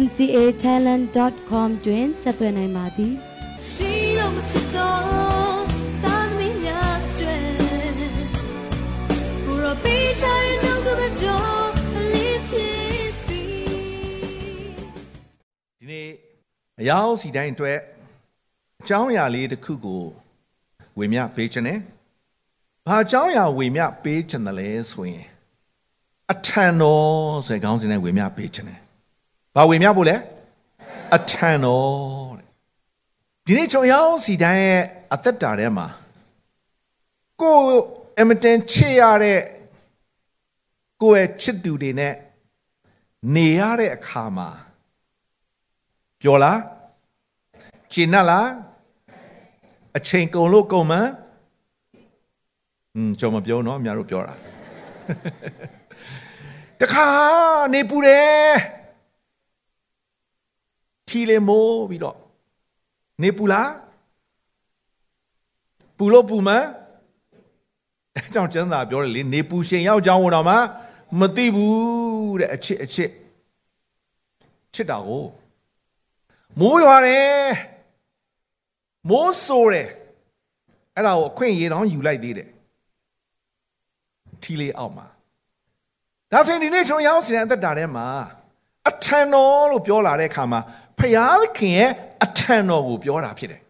mcatalent.com တွင်ဆက်သွယ်နိုင်ပါသည်ရှိလို့မဖြစ်တော့သာသမီများကျွဲကိုရောပေးချင်တဲ့နှုတ်ကတော်အလေးဖြစ်စီဒီနေ့အယောက်စီတိုင်းအတွက်အကြောင်းအရာလေးတစ်ခုကိုဝေမျှပေးခြင်းနဲ့ဘာအကြောင်းအရာဝေမျှပေးခြင်းတယ်လဲဆိုရင်အထံတော်ဆိုတဲ့ခေါင်းစဉ်နဲ့ဝေမျှပေးခြင်းနဲ့ ဘာဝေမျှဖို့လဲအထံတော်တဲ့ဒီနေ့ကျွန်တော်စီတိုင်းရဲ့အသက်တာထဲမှာကိုအမတန်ချစ်ရတဲ့ကိုယ့်ရဲ့ချစ်သူတွေနဲ့နေရတဲ့အခါမှာပျော်လားကျဉ်တ်လားအချိန်ကုန်လို့ကုန်မှန်းอืมကျွန်မပြောနော်အများတို့ပြောတာတခါနေပူတယ် ထီလေမိုးပြီးတော့နေပူလားပူလို့ပူမှန်းအကြောင်းကျမ်းစာပြောတယ်လေနေပူရှင်ရောက်ကြောင်းဝင်တော့မှမသိဘူးတဲ့အချစ်အချစ်ချစ်တာကိုမိုးရွာတယ်မိုးဆိုးတယ်အဲ့ဒါကိုအခွင့်အရေးတော့ယူလိုက်သေးတယ်ထီလေးအောက်မှာဒါဆိုရင်ဒီနေ့ကျွန်တော်ရောက်စီတဲ့အသက်တာထဲမှာအထံတော်လို့ပြောလာတဲ့အခါမှာ ဖယားခင်ရဲ့အထံတော်ကိုပြောတာဖြစ်တယ်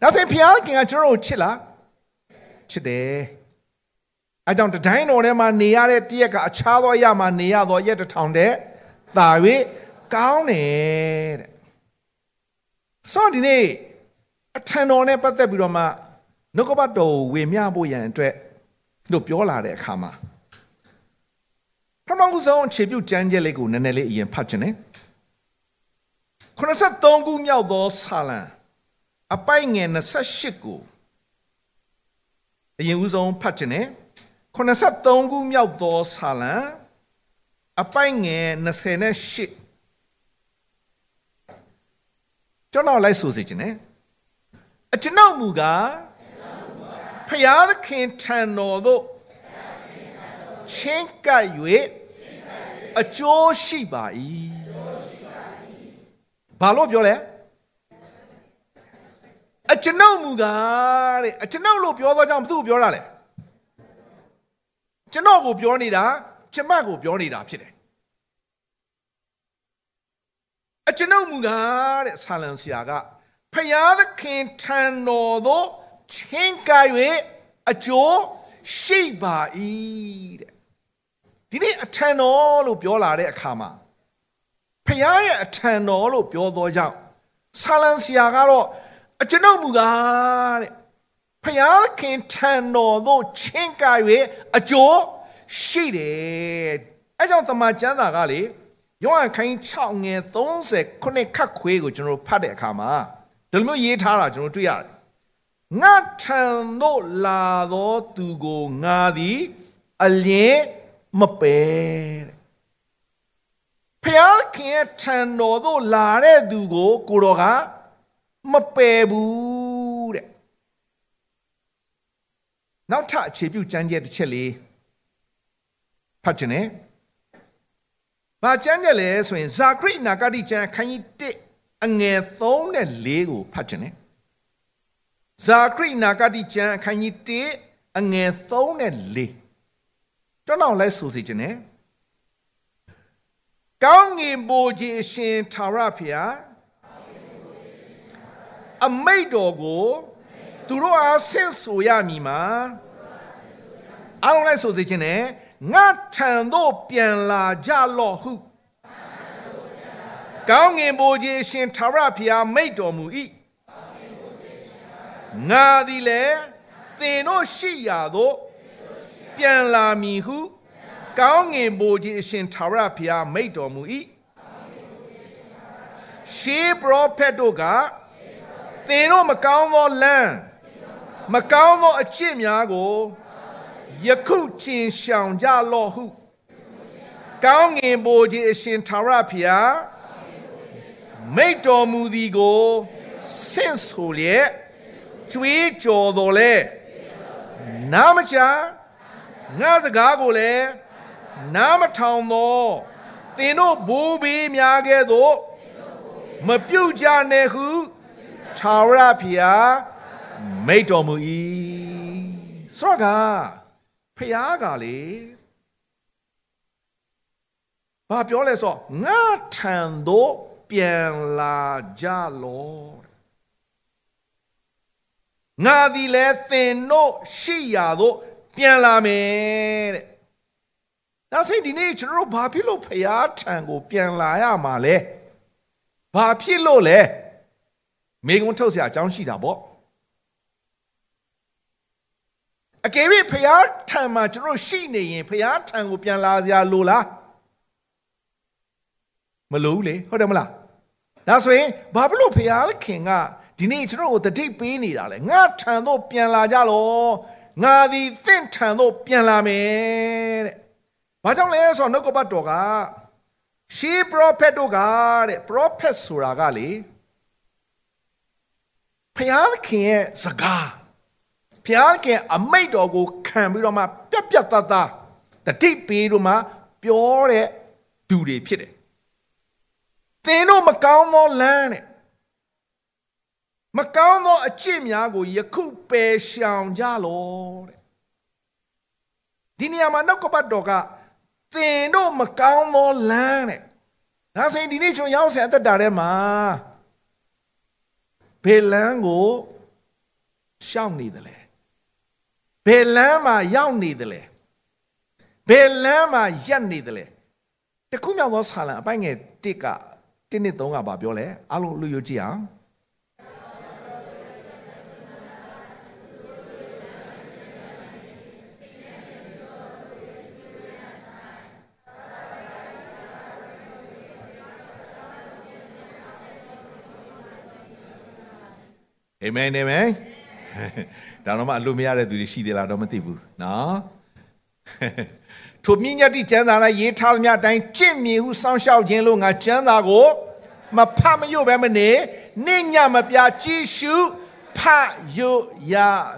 ဒါဆိုရင်ဖယားခင်ကကျွန်တော်ကိုချစ်လားချစ်တယ်အဲကြောင့်တတိုင်းတော်ထဲမှာနေရတဲ့တရက်ကအချားသောရမှာနေရသောရက်တစ်ထောင်တဲ့သာ၍ကောင်းတယ်တဲ့ဆိုဒီနေ့အထံတော်နဲ့ပတ်သက်ပြီးတော့မှနှုတ်ကပတ်တော်ဝေမျှဖို့ရန်အတွက်လို့ပြောလာတဲ့အခါမှာပထမဆုံးအခြေပြုကျမ်းချက်လေးကိုနည်းနည်းလေးအရင်ဖတ်ခြင်းနဲ့ 83ခုမြောက်သောဆာလံအပိုက်ငယ်28ကိုအရင်ဦးဆုံးဖတ်ခြင်းနဲ့83ခုမြောက်သောဆာလံအပိုက်ငယ်28ကျွန်တော်လိုက်ဆိုစီခြင်းနဲ့အကျွန်ုပ်မူကားဖယားသခင်ထံတော်သို့ချင်းကပ်၍အကျိုးရှိပါ၏ ဘာလို့ပြောလဲအကျွန်ုပ်မူကားတဲ့အကျွန်ုပ်လို့ပြောသောကြောင့်ဘသူ့ကိုပြောတာလဲကျွန်တော်ကိုပြောနေတာကျမကိုပြောနေတာဖြစ်တယ်အကျွန်ုပ်မူကားတဲ့ဆာလံဆရာကဖယားသခင်ထံတော်သို့ချင်းကပ်၍အကျိုးရှိပါ၏တဲ့ဒီနေ့အထံတော်လို့ပြောလာတဲ့အခါမှာ ဖခင်ရဲ့အထံတော်လို့ပြောသောကြောင့်ဆာလံဆရာကတော့အကျွန်ုပ်မူကားတဲ့ဖခင်ထံတော်သို့ချင်းက၍အကျိုးရှိတယ်အဲကြောင့်တမန်ကျမ်းစာကလေယောဟန်ခိုင်း6ငယ်30ခုနှစ်ခတ်ခွေးကိုကျွန်တော်ဖတ်တဲ့အခါမှာဒီလိုမျိုးရေးထားတာကျွန်တော်တွေ့ရတယ်ငါထံသို့လာသောသူကိုငါသည်အလင်းမပယ်တဲ့ ဖျားခင်ရဲ့ထံတော်သို့လာတဲ့သူကို ကိုတော်ကမပယ်ဘူးတဲ့နောက်ထပ်အခြေပြုကြမ်းကျက်တစ်ချက်လေးဖတ်ခြင်းနဲ့။ဘာကျမ်းကျက်လဲဆိုရင်ဇာခရိနာဂတိကျမ်းခန်းကြီး1အငယ်3နဲ့4ကိုဖတ်ခြင်းနဲ့။ဇာခရိနာဂတိကျမ်းခန်းကြီး1အငယ်3နဲ့4ကျွန်တော်လိုက်ဆိုစီခြင်းနဲ့ ကောင်းငင်ဘိုးကြီးအရှင်သာရဖျားအမိတ်တော်ကိုသူတို့အားဆင့်ဆိုရမည်မှာအားလုံးလိုက်ဆိုစီခြင်းနဲ့ငါထံသို့ပြန်လာကြလော့ဟုကောင်းငင်ဘိုးကြီးရှင်သာရဖျားမိတ်တော်မူ၏ငါသည်လည်းသင်တို့ရှိရာသို့ပြန်လာမည်ဟု ကောင်းငင်ဘိုးကြီးအရှင်သာရဖျားမိတ်တော်မူ၏ရှေးပရောဖက်တို့ကသင်တို့မကောင်းသောလမ်းမကောင်းသောအကျင့်များကိုယခုကျင်ရှောင်ကြလော့ဟုကောင်းငင်ဘိုးကြီးအရှင်သာရဖျားမိတ်တော်မူသည်ကိုဆင့်ဆိုလျက်ကြွေးကြော်တော်လဲနားမချငါစကားကိုလည်း နားမထောင်သောသင်တို့ဘိုးဘေးများကဲ့သို့မပြုတ်ကြနဲ့ဟုသာရဖျားမိတ်တော်မူ၏ဆိုတော့ကဖျားကလေဘာပြောလဲဆိုငါထံသို့ပြန်လာကြလောငါသည်လည်းသင်တို့ရှိရာသို့ပြန်လာမယ်တဲ့ ဒါဆိုဒီနေ့ကျွန်တော်တို့ဘာဖြစ်လို့ဖျားထံကိုပြန်လာရမှာလဲဘာဖြစ်လို့လဲမိကုံထုတ်เสียအကြောင်းရှိတာပေါ့အကယ်၍ဖျားထံမှာကျွန်တော်ရှိနေရင်ဖျားထံကိုပြန်လာစရာလိုလားမလိုဘူးလေဟုတ်တယ်မလားဒါဆိုရင်ဘာဖြစ်လို့ဖျားခင်ကဒီနေ့ကျွန်တော်ကိုတတိပေးနေတာလဲငါထံသို့ပြန်လာကြလောငါသည်သင့်ထံသို့ပြန်လာမယ်တဲ့ ဘာကြောင့်လဲဆိုတော့နှုတ်ကပတ်တော်ကရှေးပရောဖက်တို့ကတဲ့ပရောဖက်ဆိုတာကလေဖျားခင်ရဲ့စကားဖျားခင်အမိတ်တော်ကိုခံပြီးတော့မှပြက်ပြက်သားသားတတိပေးတော့မှပြောတဲ့သူတွေဖြစ်တယ်သင်တို့မကောင်းသောလမ်းတဲ့မကောင်းသောအကျင့်များကိုယခုပယ်ရှောင်ကြလောတဲ့ဒီနေရာမှာနှုတ်ကပတ်တော်က သင်တို့မကောင်းသောလမ်းတဲ့ဒါဆိုရင်ဒီနေ့ကျွန်တော်ရောက်ဆရာအသက်တာထဲမှာဘယ်လမ်းကိုရှောင်နေတယ်လဲဘယ်လမ်းမှာရောက်နေတယ်လဲဘယ်လမ်းမှာရက်နေတယ်လဲတခုမြောက်သောဆာလံအပိုင်ငယ်တစ်ကတစ်နှစ်သုံးကဘာပြောလဲအားလုံးလူယူကြည့်အောင် အာမင်အာမင်ဒါတော့မှအလိုမရတဲ့သူတွေရှိသေးလားတော့မသိဘူးနော်ထိုမြင့်မြတ်တိကျမ်းစာ၌ရေးထားသမျှအတိုင်းကြင့်မြင်ဟုစောင့်ရှောက်ခြင်းလို့ငါကျမ်းစာကိုမဖတ်မရွတ်ပဲမနေနှင့်ညမပြကြည့်ရှုဖတ်ရွတ်ရ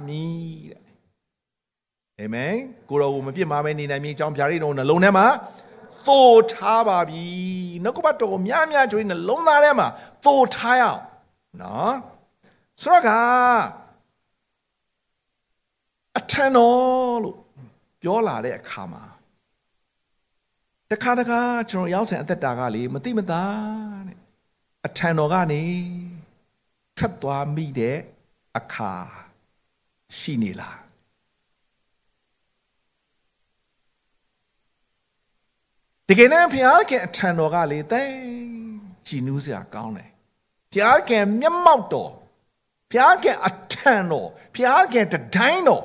မည်တဲ့အာမင်ကိုတော်ကိုမပြစ်မှာပဲနေနိုင်မည်အကြောင်းဖြာရိတော်နှလုံးထဲမှာသို့ထားပါပြီနှုတ်ကပတ်တော်ကိုများများကျွေးနှလုံးသားထဲမှာသို့ထားရအောင်နော် ဆိုတော့ကအထံတော်လို့ပြောလာတဲ့အခါမှာတခါတခါကျွန်တော်ရောက်စဉ်အသက်တာကလေမတိမတာတဲ့အထံတော်ကနေထွက်သွားမိတဲ့အခါရှိနေလားတကယ်နဲ့ဘုရားခင်အထံတော်ကလေတဲ့ကြည်နူးစရာကောင်းတယ်ဘုရားခင်မျက်မှောက်တော် ဘုရားခင်အထံတော်ဘုရားခင်တတိုင်းတော်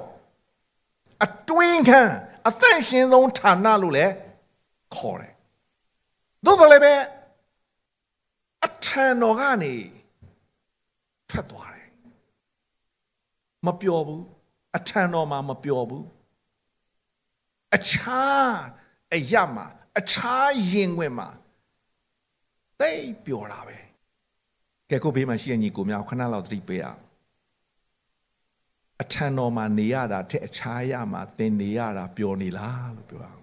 အတွင်းခံအသက်ရှင်ဆုံးဌာနလို့လည်းခေါ်တယ်သို့တော်လည်းပဲအထံတော်ကနေထွက်သွားတယ်မပျော်ဘူးအထံတော်မှာမပျော်ဘူးအခြားအရမှာအခြားရင်ခွင်မှာသိပျော်တာပဲ ကဲကိုဘေးမှာရှိတဲ့ညီကိုများခဏလောက်သတိပေးအောင်အထံတော်မှာနေရတာတဲ့အခြားရမှာသင်နေရတာပျော်နေလားလို့ပြောအောင်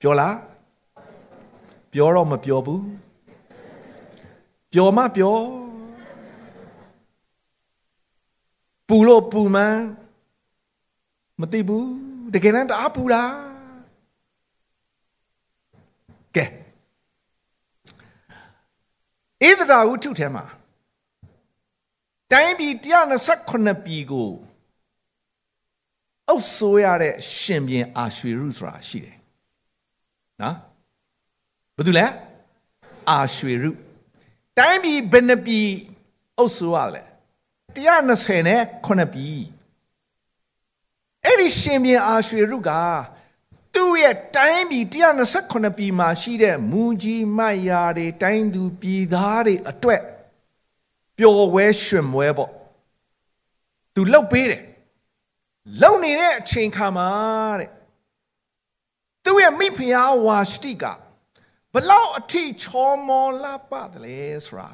ပြောလားပြောတော့မပြောဘူးပြောမှပြောပူလို့ပူမှန်းမသိဘူး တကယ်တမ်းတအားပူတာကဲဧဒရာဟုထုထဲမှာတိုင်းပြည်128ပြည်ကိုအုပ်ဆိုးရတဲ့ရှင်ပြန်အာရွှေရုဆိုတာရှိတယ်နော်ဘာတူလဲအာရွှေရုတိုင်းပြည်ဘယ်နှပြည်အုပ်ဆိုးရလဲ120နဲ့9ပြည်အဲ့ဒီ ရှင်ပြန်အာရွှေရုကသူ့ရဲ့တိုင်းပြည်128ပြည်မှာရှိတဲ့မူကြီးမတ်ရာတွေတိုင်းသူပြည်သားတွေအတွက်ပျော်ဝဲရွှင်မွဲပေါ့သူလှုပ်ပေးတယ်လုံနေတဲ့အချိန်ခါမှာတဲ့သူ့ရဲ့မိဖုရားဝါရှတိကဘလောက်အထိချောမောလာပါတယ်လဲဆိုတာ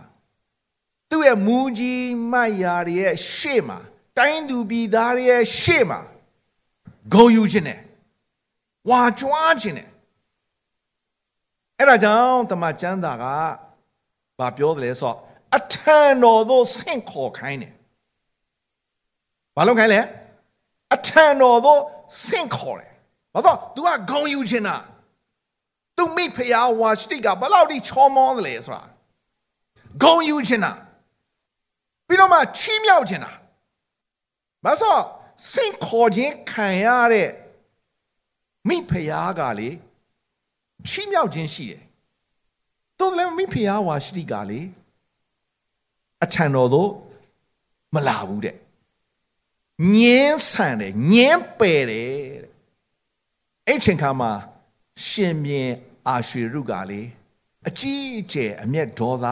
သူ့ရဲ့မူကြီးမတ်ရာတွေရဲ့ရှေ့မှာတိုင်းသူပြည်သားတွေရဲ့ရှေ့မှာ ဂုံယူခြင်းနဲ့ဝါကြွားခြင်းနဲ့အဲ့ဒါကြောင့်တမန်ကျမ်းသာကဘာပြောတယ်လဲဆိုတော့အထံတော်သို့ဆင့်ခေါ်ခိုင်းတယ်ဘာလုပ်ခိုင်းလဲအထံတော်သို့ဆင့်ခေါ်တယ်ဘာလို့ तू ကဂုံယူခြင်းတာသူမိဖုရားဝါစတိကဘလောက်ထိချောမောတယ်လဲဆိုတာဂုံယူခြင်းတာပြီးတော့မှချီးမြှောက်ခြင်းတာမဆော ဆင့်ခေါ်ခြင်းခံရတဲ့မိဖုရားကလေချီးမြှောက်ခြင်းရှိတယ်သို့လည်းမိဖုရားဝါစတိကလေအထံတော်သို့မလာဘူးတဲ့ညင်းဆန်တယ်ညင်းပယ်တယ်တဲ့အဲ့ချိန်ခါမှာရှင်ပြန်အာရွှေရုကလေအကြီးအကျယ်အမျက်ဒေါသ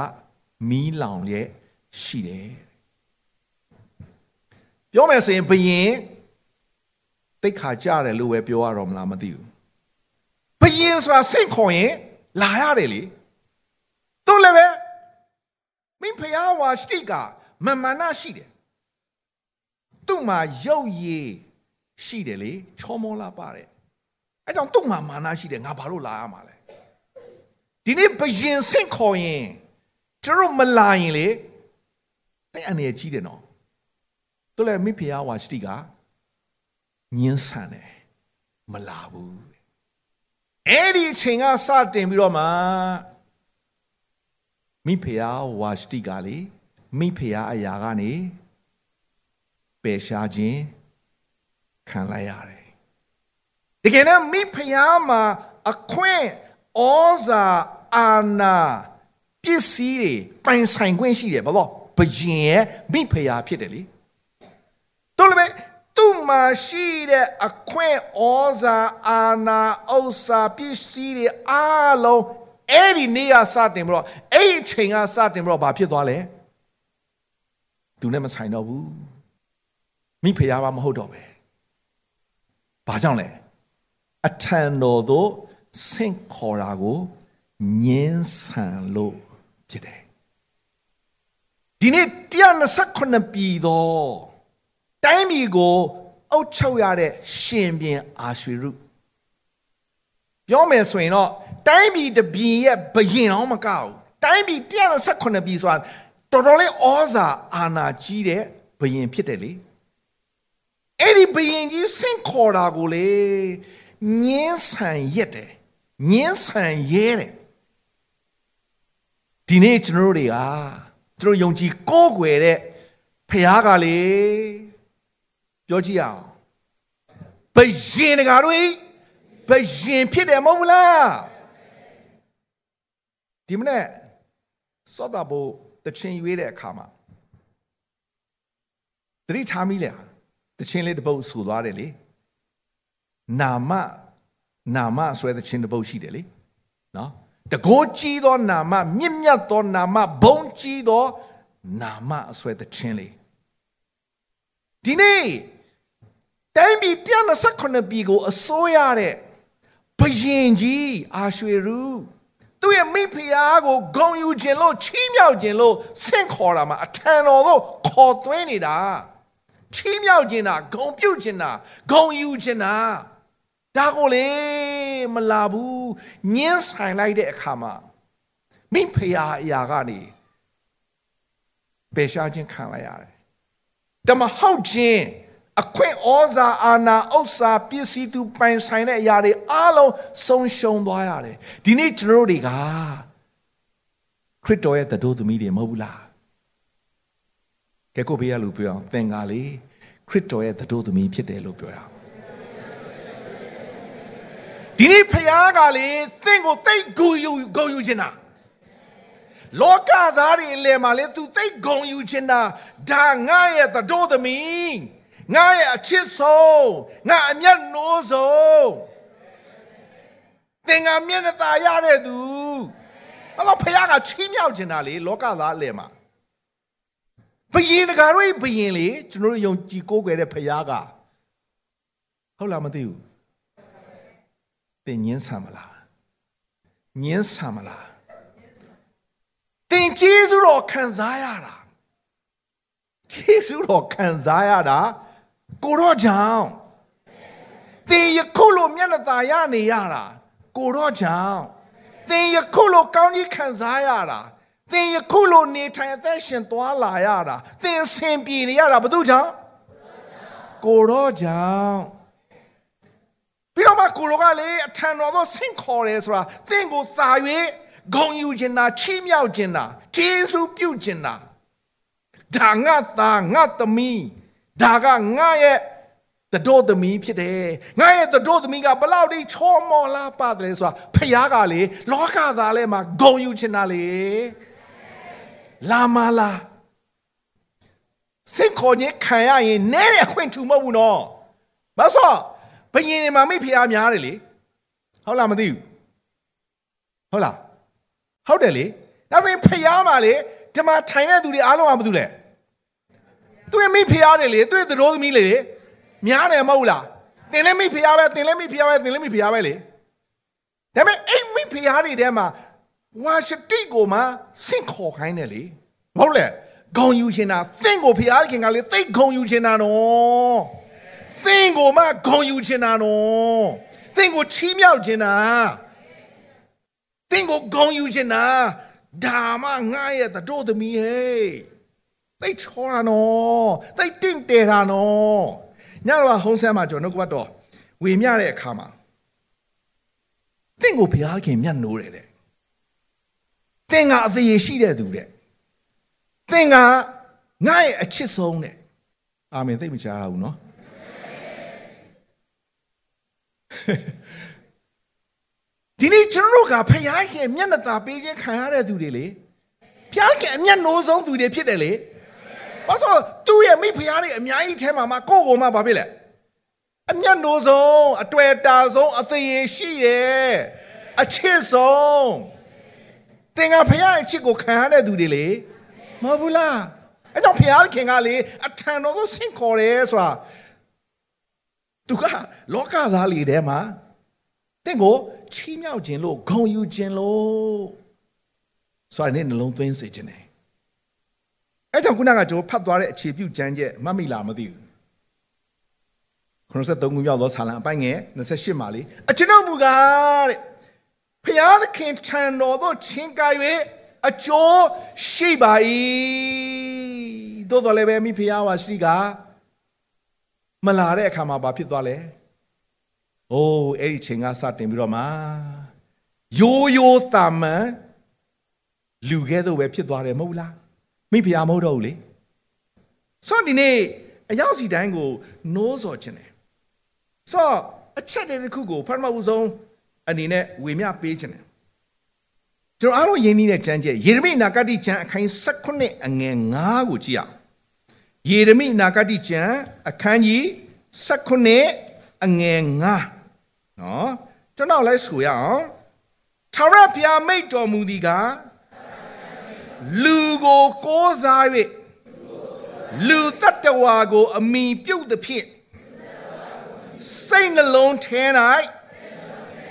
မီးလောင်ရဲ့ရှိတယ် ပြောမယ်ဆိုရင်ဘယင်တိတ်ခါကြတယ်လို့ပဲပြောရတော့မလားမသိဘူးဘယင်ဆိုတာစိတ်ခေါ်ရင်လာရတယ်လေသူ့လည်းပဲမင်းဖျားဝါစတိကမမနာရှိတယ်သူ့မှာရုပ်ရည်ရှိတယ်လေချောမောလာပါတယ်အဲကြောင့်သူ့မှာမာနရှိတယ်ငါဘာလို့လာရမှာလဲဒီနေ့ဘယင်ဆင့်ခေါ်ရင်ကျတို့မလာရင်လေတဲ့အနေကြီးတယ်နော် သူလည်းမိဖုရားဝါစတိကညင်းဆန်တယ်မလာဘူးအဲ့ဒီအချိန်ကစတင်ပြီးတော့မှမိဖုရားဝါစတိကလေမိဖုရားအရာကနေပယ်ရှားခြင်းခံလိုက်ရတယ်တကယ်တော့မိဖုရားမှာအခွင့်ဩဇာအာနာပစ္စည်းတွေပိုင်ဆိုင်ခွင့်ရှိတယ်ဘာလို့ဘယင်ရဲ့မိဖုရားဖြစ်တယ်လေ တို့လည်းသူ့မှာရှိတဲ့အခွင့်ဩဇာအာနာဥစ္စာပစ္စည်းတွေအားလုံးအဲ့ဒီနေ့ကစတင်ပြီးတော့အဲ့ဒီအချိန်ကစတင်ပြီးတော့ဘာဖြစ်သွားလဲသူနဲ့မဆိုင်တော့ဘူးမိဖုရားမမဟုတ်တော့ပဲဘာကြောင့်လဲအထံတော်သို့ဆင့်ခေါ်တာကိုညင်းဆန်လို့ဖြစ်တယ်ဒီနေ့129ပြည်တော် တိုင်းပြည်ကိုအုပ်ချုပ်ရတဲ့ရှင်ပြန်အာရွှေရုပြောမယ်ဆိုရင်တော့တိုင်းပြည်တပြည်ရဲ့ဘယင်အောင်မကောက်တိုင်းပြည်129ပြည်ဆိုတာတော်တော်လေးဩဇာအာဏာကြီးတဲ့ဘယင်ဖြစ်တယ်လေအဲ့ဒီဘယင်ကြီးဆင့်ခေါ်တာကိုလေညင်းဆန်ရက်တယ်ညင်းဆန်ရဲတယ်ဒီနေ့ကျွန်တော်တို့တွေကကျွန်တော်ယုံကြည်ကိုးကွယ်တဲ့ဖခင်ကလေ ပြောကြည့်အောင်ဘယင်တကာတို့ဘယင်ဖြစ်တယ်မဟုတ်ဘူးလားဒီမနေ့စောတာဘိုတချင်းရွေးတဲ့အခါမှာတတိထားမိလေတချင်းလေးတစ်ပုတ်ဆူသွားတယ်လေနာမနာမဆွဲတဲ့ချင်းတစ်ပုတ်ရှိတယ်လေနော်တကိုးကြီးသောနာမမြင့်မြတ်သောနာမဘုံကြီးသောနာမအဆွဲတဲ့ချင်းလေးဒီနေ့ တိုင်းပြည်129ပြည်ကိုအစိုးရတဲ့ဘယင်ကြီးအာရွှေရူသူ့ရဲ့မိဖုရားကိုဂုံယူခြင်းလို့ချီးမြှောက်ခြင်းလို့ဆင့်ခေါ်တာမှာအထံတော်သို့ခေါ်သွင်းနေတာချီးမြှောက်ခြင်းတာဂုံပြုတ်ခြင်းတာဂုံယူခြင်းတာဒါကိုလေမလာဘူးညှင်းဆိုင်လိုက်တဲ့အခါမှာမိဖုရားအရာကနေပယ်ရှားခြင်းခံလိုက်ရတယ်တမဟုတ်ခြင်း အခွင့်ဩဇာအာဏာဥစ္စာပစ္စည်းသူပိုင်ဆိုင်တဲ့အရာတွေအားလုံးဆုံးရှုံးသွားရတယ်ဒီနေ့ကျွန်တော်တွေကခရစ်တော်ရဲ့တတို့သမီးတွေမဟုတ်ဘူးလားကဲကိုဘေးရလူပြောအောင်သင်္ကာလေခရစ်တော်ရဲ့တတို့သမီးဖြစ်တယ်လို့ပြောရအောင်ဒီနေ့ဖခင်ကလေသင်ကိုသိဂုံယူဂုံယူခြင်းတာလောကသားတွေအလယ်မှာလေသူသိဂုံယူခြင်းတာဒါငါရဲ့တတို့သမီး ငါရဲ့အချစ်ဆုံးငါအမျက်နိုးဆုံးသင်္ကမျက်နှာตาရတဲ့သူအဲ့တော့ဖခင်ကချီးမြှောက်ခြင်းတာလေလောကသားအလယ်မှာဘယင်တကာတို့ဘယင်လေကျွန်တော်တို့ယုံကြည်ကိုးကွယ်တဲ့ဖခင်ကဟုတ်လားမသိဘူးသင်ညင်းဆံမလားညင်းဆံမလားသင်ကျေးဇူးတော်ခံစားရတာကျေးဇူးတော်ခံစားရတာ ကိုတော့ကြောင့်သင်ယခုလိုမျက်နှာသာရနေရတာကိုတော့ကြောင့်သင်ယခုလိုကောင်းကြီးခံစားရတာသင်ယခုလိုနေထိုင်အသက်ရှင်သွားလာရတာသင်ဆင်ပြေနေရတာဘသူကြောင့်ကိုတော့ကြောင့်ပြီးတော့မှကိုရောကလေအထံတော်သောဆင့်ခေါ်တယ်ဆိုတာသင်ကိုသာ၍ဂုံယူခြင်းနာချီးမြှောက်ခြင်းနာကျေးဇူးပြုခြင်းနာဒါငါသားငါသမီး ဒါကငါရဲ့တတော်သမီးဖြစ်တယ်ငါရဲ့တတော်သမီးကဘလောက်ထိချောမော်လာပါတယ်ဆိုတာဖခင်ကလေလောကသားလဲမှာဂုံယူခြင်းနာလေလာမလာစိတ်ခေါ်ခြင်းခံရရင်နဲတဲ့အခွင့်ထူမဟုတ်ဘူးနော်မဆောဘယင်တွေမှာမိဖုရားများတယ်လေဟုတ်လားမသိဘူးဟုတ်လားဟုတ်တယ်လေဒါဆိုရင်ဖုရားမှာလေဒီမှာထိုင်တဲ့သူတွေအားလုံးကဘာလုပ်လဲ သူရဲ့မိဖုရားတွေလေသူရဲ့သတော်သမီးလေများတယ်မဟုတ်လားသင်လည်းမိဖုရားပဲသင်လည်းမိဖုရားပဲသင်လည်းမိဖုရားပဲလေဒါပေမဲ့အဲ့မိဖုရားတွေထဲမှာဝါရှတိကိုမှစင့်ခေါ်ခိုင်းတယ်လေမဟုတ်လေဂုံယူရှင်တာသင်ကိုဖုရားခင်ကလေသိဂုံယူရှင်တာနော်သင်ကိုမှဂုံယူခြင်းတာနော်သင်ကိုချီးမြှောက်ခြင်းတာသင်ကိုဂုံယူခြင်းတာဒါမှငါရဲ့တတို့သမီးဟဲ့ သိချောတာနော်သိတင့်တယ်တာနော်ညတော့ဟုံးဆန်းမှာကျွန်တော်နှုတ်ကပတ်တော်ဝေမျှတဲ့အခါမှာသင်ကိုဘုရားခင်မျက်နှိုးတယ်တဲ့သင်ကအသေးရှိတဲ့သူတဲ့သင်ကငါရဲ့အချစ်ဆုံးတဲ့အာမင်သိမကြားဘူးနော်ဒီနေ့ကျွန်တော်တို့ကဖယားရှင်မျက်နှာသာပေးခြင်းခံရတဲ့သူတွေလေဖယားခင်အမျက်နှိုးဆုံးသူတွေဖြစ်တယ်လေ ဘာလို့သူ့ရဲ့မိဖယားတွေအများကြီးထဲမှာမှကိုယ့်ကိုယ်မှဘာဖြစ်လဲအမျက်နှိုးဆုံးအတွေ့တာဆုံးအသေးရရှိတယ်အချစ်ဆုံးသင်ကဖယားအချစ်ကိုခံရတဲ့သူတွေလေမဟုတ်ဘူးလားအဲ့တော့ဖယားခင်ကလေအထံတော်ကိုဆင့်ခေါ်တယ်ဆိုတာသူကလောကသားလေးထဲမှာတင့်ကိုချီးမြှောက်ခြင်းလို့ဂုံယူခြင်းလို့ဆိုရင်နှလုံးသွင်းစေခြင်းတယ် အဲ့ကြောင့်ခုနကကျွန်တော်ဖတ်သွားတဲ့အခြေပြုကျမ်းချက်မမိလားမသိဘူး93ခုမြောက်သောဆာလံအပိုင်းငယ်28မှာလေအကျွန်ုပ်မူကားတဲ့ဖျားသခင်ထံတော်သို့ချင်းကာ၍အကျိုးရှိပါ၏သို့တော်လည်းပဲမိဖျားပါရှိကမလာတဲ့အခါမှာဘာဖြစ်သွားလဲ။အိုးအဲ့ဒီချိန်ကစတင်ပြီးတော့မှရိုးရိုးတာမန်လူကဲတော့ပဲဖြစ်သွားတယ်မဟုတ်လား။ မိဖုရားမဟုတ်တော့ဘူးလေ။ဆိုတော့ဒီနေ့အရောက်စီတိုင်းကိုနိုးစော်ခြင်းတယ်။ဆိုတော့အချက်တည်းတစ်ခုကိုဖတ်မှတ်ဦးဆုံးအနေနဲ့ဝေမျှပေးခြင်းတယ်။ကျွန်တော်အားလုံးယဉ်နေတဲ့ကျမ်းကျက်ယေရမိနာဂတိကျမ်းအခိုင်16အငယ်9ကိုကြည့်အောင်။ယေရမိနာဂတိကျမ်းအခန်းကြီး16အငယ်9နော်ကျွန်တော်လည်းဆိုရအောင်ထာဝရဘုရားမိတ်တော်မူသည်က လူကိုကိုးစား၍လူတတ္တဝါကို အမိပြုတ်သဖြင့်စိတ်နှလုံးထဲ၌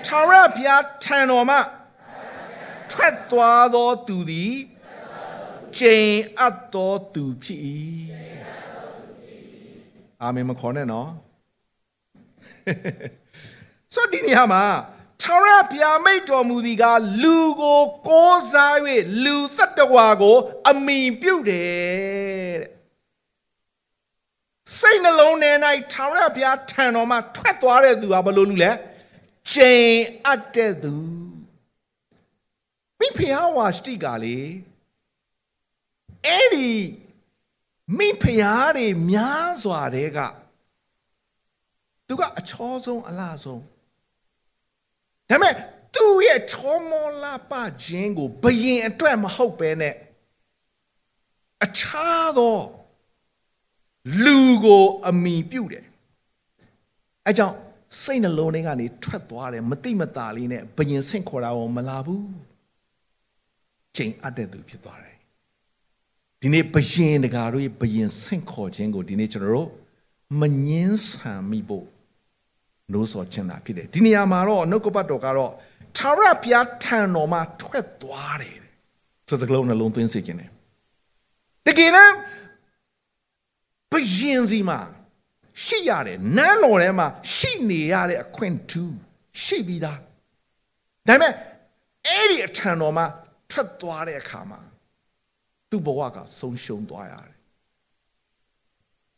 ထာဝရဘုရားထံတော်မှထွက်သွားသောသူသည်ကျိန်အပ်သောသူဖြစ်၏အာမင်မခေါ်နဲ့နော်ဆိုဒီနေရာမှာ ထာဝရဘုရားမိတ်တော်မူသည်ကလူကိုကိုးစား၍လူတတ္တဝါကို အမိပြုတ်တယ်တဲ့စိတ်နှလုံးထဲ၌ထာဝရဘုရားထံတော်မှာထွက်သွားတဲ့သူဟာဘယ်လိုလူလဲချိန်အပ်တဲ့သူမိဖုရားဝါစတိကလေအဲ့ဒီမိဖုရားတွေများစွာတဲ့ကသူကအချောဆုံးအလားဆုံး ဒါပေမဲ့သူ့ရဲ့ချောမောလာပခြင်းကိုဘယင်အတွက်မဟုတ်ပဲနဲ့အခြားသောလူကိုအမိပြုတ်တယ်အဲကြောင့်စိတ်နှလုံးထဲကနေထွက်သွားတယ်မတိမတာလေးနဲ့ဘယင်ဆင့်ခေါ်တာကိုမလာဘူးချိန်အပ်တဲ့သူဖြစ်သွားတယ်ဒီနေ့ဘယင်တကာတို့ရဲ့ဘယင်ဆင့်ခေါ်ခြင်းကိုဒီနေ့ကျွန်တော်တို့မငင်းဆန်မိဖို့ လို့ဆိုချင်တာဖြစ်တယ်ဒီနေရာမှာတော့နှုတ်ကပတ်တော်ကတော့ထာဝရဘုရားထံတော်မှာထွက်သွားတယ်ဆိုစကလုံးနှလုံးသွင်းစေခြင်းတယ်တကယ်တော့ဘယင်စီမှာရှိရတယ်နန်းတော်ထဲမှာရှိနေရတဲ့အခွင့်ထူးရှိပြီးသားဒါပေမဲ့အဲ့ဒီအထံတော်မှာထွက်သွားတဲ့အခါမှာသူ့ဘဝကဆုံးရှုံးသွားရတယ်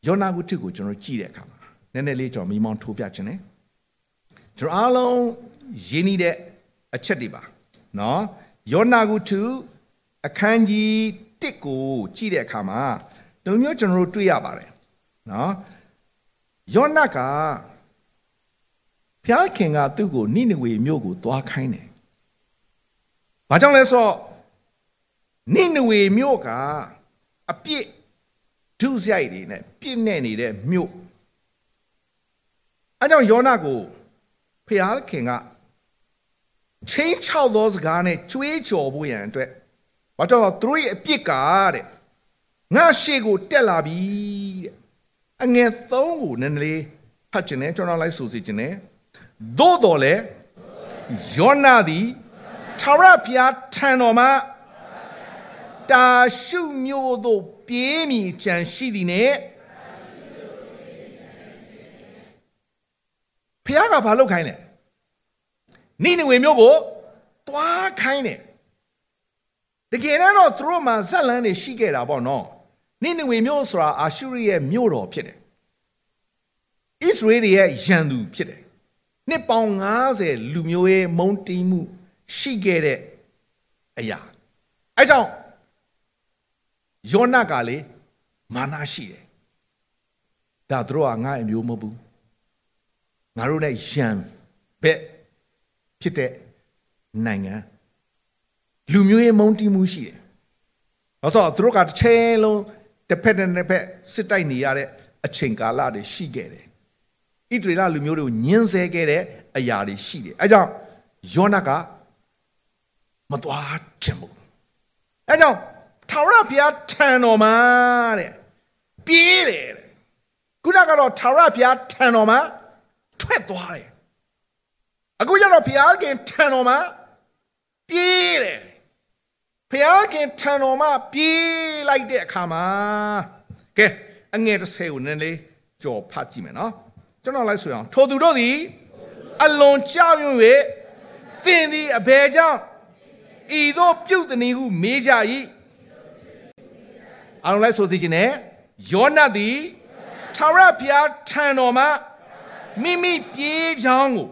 ယောနာဂုတိကိုကျွန်တော်ကြည့်တဲ့အခါမှာနည်းနည်းလေးကျွန်တော်မိမောင်းထိုးပြခြင်းနဲ့ ကျွန်တော်အားလုံးရင်းနှီးတဲ့အချက်တွေပါနော်ယောနာဂုတုအခန်းကြီး1ကိုကြည့်တဲ့အခါမှာဒီလိုမျိုးကျွန်တော်တို့တွေ့ရပါတယ်နော်ယောနကဘုရားခင်ကသူ့ကိုနိနဝေမြို့ကိုသွားခိုင်းတယ်။ဘာကြောင့်လဲဆိုတော့နိနဝေမြို့ကအပြစ်ဒုစရိုက်တွေနဲ့ပြစ်နေနေတဲ့မြို့အဲကြောင့်ယောနကို ဘုရားခင်ကချင်းချောက်သောစကားနဲ့ကြွေးကြော်ဖို့ရန်အတွက်ဘာကြောင့်လဲသူတို့ရဲ့အပြစ်ကတဲ့ငါရှေ့ကိုတက်လာပြီတဲ့အငယ်3ကိုနည်းနည်းလေးဖတ်ခြင်းနဲ့ကျွန်တော်လိုက်ဆိုစီခြင်းနဲ့သို့တော်လဲယောနာသည်ထာဝရဘုရားထံတော်မှာတာရှုမျိုးတို့ပြေးမြည်ကြံရှိသည်နဲ့ ဘုရားကဘာလုပ်ခိုင်းလဲနိနေဝေမျိုးကိုတွားခိုင်းတယ်တကယ်တော့သူတို့မှာဇက်လန်းတွေရှိခဲ့တာပေါ့နော်နိနေဝေမြို့ဆိုတာအာရှုရိရဲ့မြို့တော်ဖြစ်တယ်ဣသရေလရဲ့ရန်သူဖြစ်တယ်နှစ်ပေါင်း90လူမျိုးရဲ့မုန်းတီးမှုရှိခဲ့တဲ့အရာအဲကြောင့်ယောနကလေမာနရှိတယ်ဒါသူတို့ကငါအမျိုးမဟုတ်ဘူး ငါတို့နဲ့ရန်ဘက်ဖြစ်တဲ့နိုင်ငံလူမျိုးရဲ့မုန်းတီးမှုရှိတယ်။ဘာလို့ဆိုတော့သူတို့ကတစ်ချိန်လုံးတစ်ဖက်နဲ့တစ်ဖက်စစ်တိုက်နေရတဲ့အချိန်ကာလတွေရှိခဲ့တယ်။ဣသရေလလူမျိုးတွေကိုညှင်းဆဲခဲ့တဲ့အရာတွေရှိတယ်။အဲကြောင့်ယောနကမသွားချင်ဘူး။အဲကြောင့်ထာဝရဘုရားထံတော်မှာတဲ့ပြေးတယ်တဲ့ခုနကတော့ထာဝရဘုရားထံတော်မှာ ထွက်သွားတယ်အခုကျတော့ဘုရားခင်ထံတော်မှာပြေးတယ်ဘုရားခင်ထံတော်မှာပြေးလိုက်တဲ့အခါမှာကဲအငယ်တစ်ဆယ်ကိုနည်းနည်းကြော်ဖတ်ကြည့်မယ်နော်ကျွန်တော်လိုက်ဆိုအောင်ထိုသူတို့သည်အလွန်ကြောက်ရွံ့၍သင်သည်အဘယ်ကြောင့်ဤသို့ပြုတ်တနည်းဟုမေးကြ၏အောင်လိုက်ဆိုစီခြင်းနဲ့ယောနသည်ထာဝရဘုရားထံတော်မှာ မိမိပြေးချောင်းကို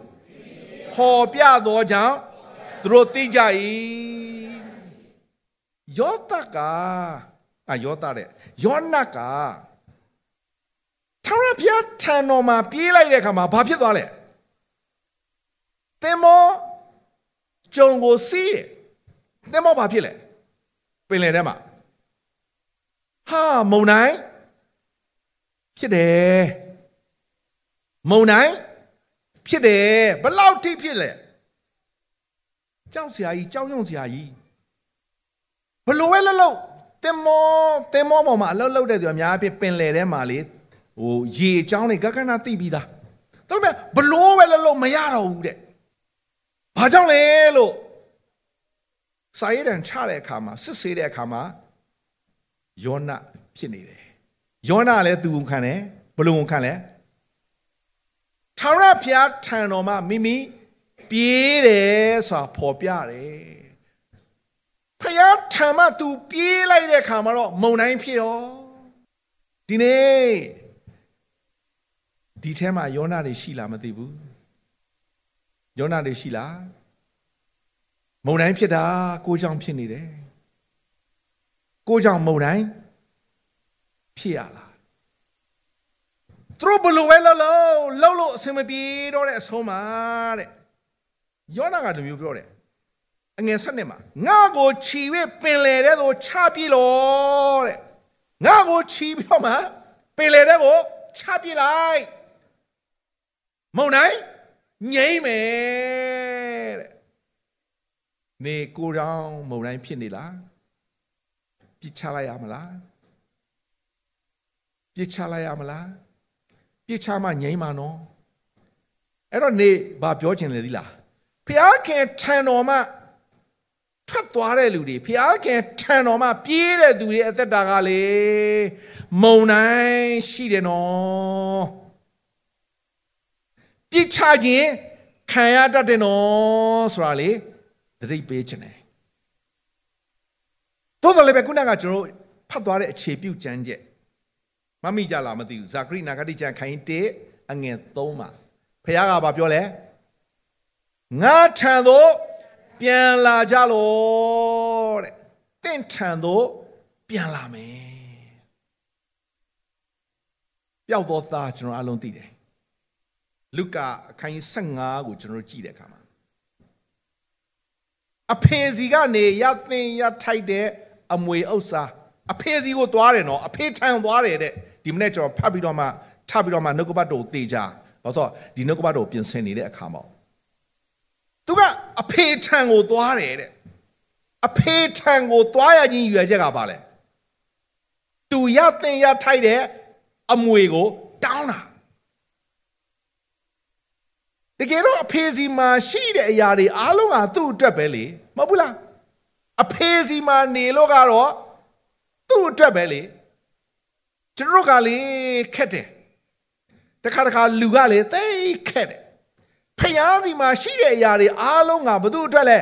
ဖော်ပြသောကြောင့်သူတို့သိကြ၏ယောသကအာယောသတဲ့ယောနကထာဝရဘုရားထံတော်မှာပြေးလိုက်တဲ့အခါမှာဘာဖြစ်သွားလဲသင်မောကြုံကိုစီးတယ်သင်မောဘာဖြစ်လဲပင်လယ်ထဲမှာဟာမုံတိုင်းဖြစ်တယ် မုံတိုင်းဖြစ်တယ်ဘလောက်ထိဖြစ်လဲကြောက်စရာကြီးကြောက်ရွံ့စရာကြီးဘလို့ပဲလှုပ်လှုပ်တင်မောတင်မောပေါ်မှာအလှုပ်လှုပ်တဲ့သူအများအပြားပင်လယ်ထဲမှာလေဟိုရေအကြောင်းတွေကကနာသိပြီးသားဒါပေမဲ့ဘလို့ပဲလှုပ်လှုပ်မရတော့ဘူးတဲ့ဘာကြောင့်လဲလို့စာရေးတန်ချတဲ့အခါမှာစစ်ဆေးတဲ့အခါမှာယောနဖြစ်နေတယ်ယောနလည်းသူဝန်ခံတယ်ဘလို့ဝန်ခံလဲ ထာဝရဘုရားထံတော်မှာမိမိပြေးတယ်ဆိုတာပေါ်ပြတယ်ဖယားထံမှ तू ပြေးလိုက်တဲ့ခါမှာတော့မုံတိုင်းဖြစ်တော့ဒီနေ့ဒီထဲမှာယောနာတွေရှိလားမသိဘူးယောနာတွေရှိလားမုံတိုင်းဖြစ်တာကိုကြောင့်ဖြစ်နေတယ်ကိုကြောင့်မုံတိုင်းဖြစ်ရလား သူတို့ဘလို့ပဲလှုပ်လှုပ်လှုပ်လို့အဆင်မပြေတော့တဲ့အဆုံးမှာတဲ့ယောနာကလူမျိုးပြောတယ်အငယ်ဆက်နှစ်မှာငါကိုခြီ၍ပင်လေတဲ့သို့ချပြီလို့တဲ့ငါကိုခြီပြီးတော့မှပင်လေတဲ့ကိုချပစ်လိုက်မုံနိုင်ငိမ့်မယ်တဲ့နေကိုတောင်မုံတိုင်းဖြစ်နေလားပြစ်ချလိုက်ရမလားပြစ်ချလိုက်ရမလား ပြစ်ချမှငိမ့်မှာနော်အဲ့တော့နေဘာပြောချင်လဲသီလားဖျားခင်ထံတော်မှထွက်သွားတဲ့လူတွေဖျားခင်ထံတော်မှပြေးတဲ့သူတွေအသက်တာကလေမုံတိုင်းရှိတယ်နော်ပြစ်ချခြင်းခံရတတ်တယ်နော်ဆိုတာလေသတိပေးခြင်းတယ်သို့တော်လည်းပဲခုနကကျွန်တော်ဖတ်သွားတဲ့အခြေပြုကျမ်းချက် မမိကြလားမသိဘူးဇာခရိနာဂတိကျမ်းခိုင်း1အငယ်3မှာဖခင်ကဘာပြောလဲငါထံသို့ပြန်လာကြလို့တဲ့တင့်ထံသို့ပြန်လာမယ်ပျောက်သောသားကျွန်တော်အလုံးသိတယ်လုကာအခန်းကြီး15ကိုကျွန်တော်ကြည့်တဲ့အခါမှာအဖေစီကနေရသင်ရထိုက်တဲ့အမွေဥစ္စာအဖေစီကိုသွားတယ်နော်အဖေထံသွားတယ်တဲ့ ဒီမနေ့ကျွန်တော်ဖတ်ပြီးတော့မှထပ်ပြီးတော့မှနှုတ်ကပတ်တော်တေချာဘာလို့ဆိုဒီနှုတ်ကပတ်တော်ပြင်ဆင်နေတဲ့အခါမှာသူကအဖေထံကိုသွားတယ်တဲ့အဖေထံကိုသွားရခြင်းရွယ်ချက်ကဘာလဲသူရသင်ရထိုက်တဲ့အမွေကိုတောင်းတာတကယ်တော့အဖေစီမှာရှိတဲ့အရာတွေအားလုံးကသူ့အတွက်ပဲလေမဟုတ်ဘူးလားအဖေစီမှာနေလို့ကတော့သူ့အတွက်ပဲလေ ကျွန်တော်ကလေခက်တယ်တခါတခါလူကလေသိခက်တယ်ဖယားစီမှာရှိတဲ့အရာတွေအားလုံးကဘသူ့အတွက်လဲ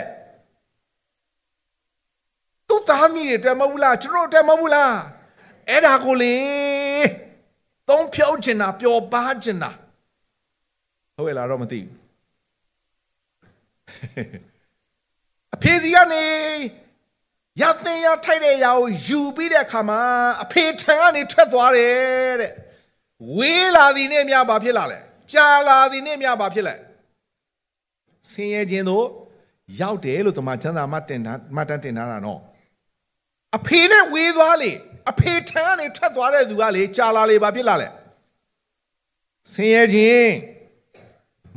သူ့သားမိတွေအတွက်မဟုတ်ဘူးလားကျွန်တော်အတွက်မဟုတ်ဘူးလားအဲ့ဒါကိုလေသုံးဖြုတ်ချင်တာပျော်ပါချင်တာဟုတ်ရဲ့လားတော့မသိဘူးအဖေဒီကနေ ရသင်ရထိုက်တဲ့ຢာကိုယူပြီးတဲ့အခါမှာအဖေထံကနေထွက်သွားတယ်တဲ့ဝေးလာသည်နဲ့မြဘာဖြစ်လာလဲကြာလာသည်နဲ့မြဘာဖြစ်လဲဆင်းရဲခြင်းတို့ရောက်တယ်လို့တမန်ကျမ်းစာမှာတင်ထားမှတ်တမ်းတင်ထားတာနော်အဖေနဲ့ဝေးသွားလေအဖေထံကနေထွက်သွားတဲ့သူကလေကြာလာလေဘာဖြစ်လာလဲဆင်းရဲခြင်း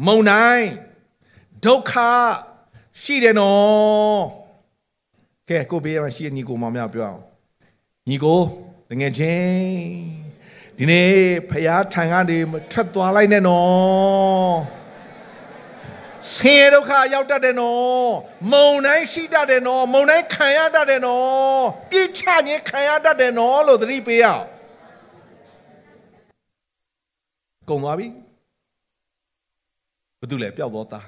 မုံတိုင်းဒုက္ခရှိတယ်နော် ကဲကိုဘေးမှာရှိတဲ့ညီကိုမောင်များပြောအောင်ညီကိုတငယ်ချင်းဒီနေ့ဖရာထံကနေထွက်သွားလိုက်နဲ့နော်ဆင်းရဲဒုက္ခရောက်တတ်တယ်နော်မုံတိုင်းရှိတတ်တယ်နော်မုံတိုင်းခံရတတ်တယ်နော်ပြစ်ချခြင်းခံရတတ်တယ်နော်လို့သတိပေးရအောင်ကုန်သွားပြီဘာတူလဲပျောက်တော့သား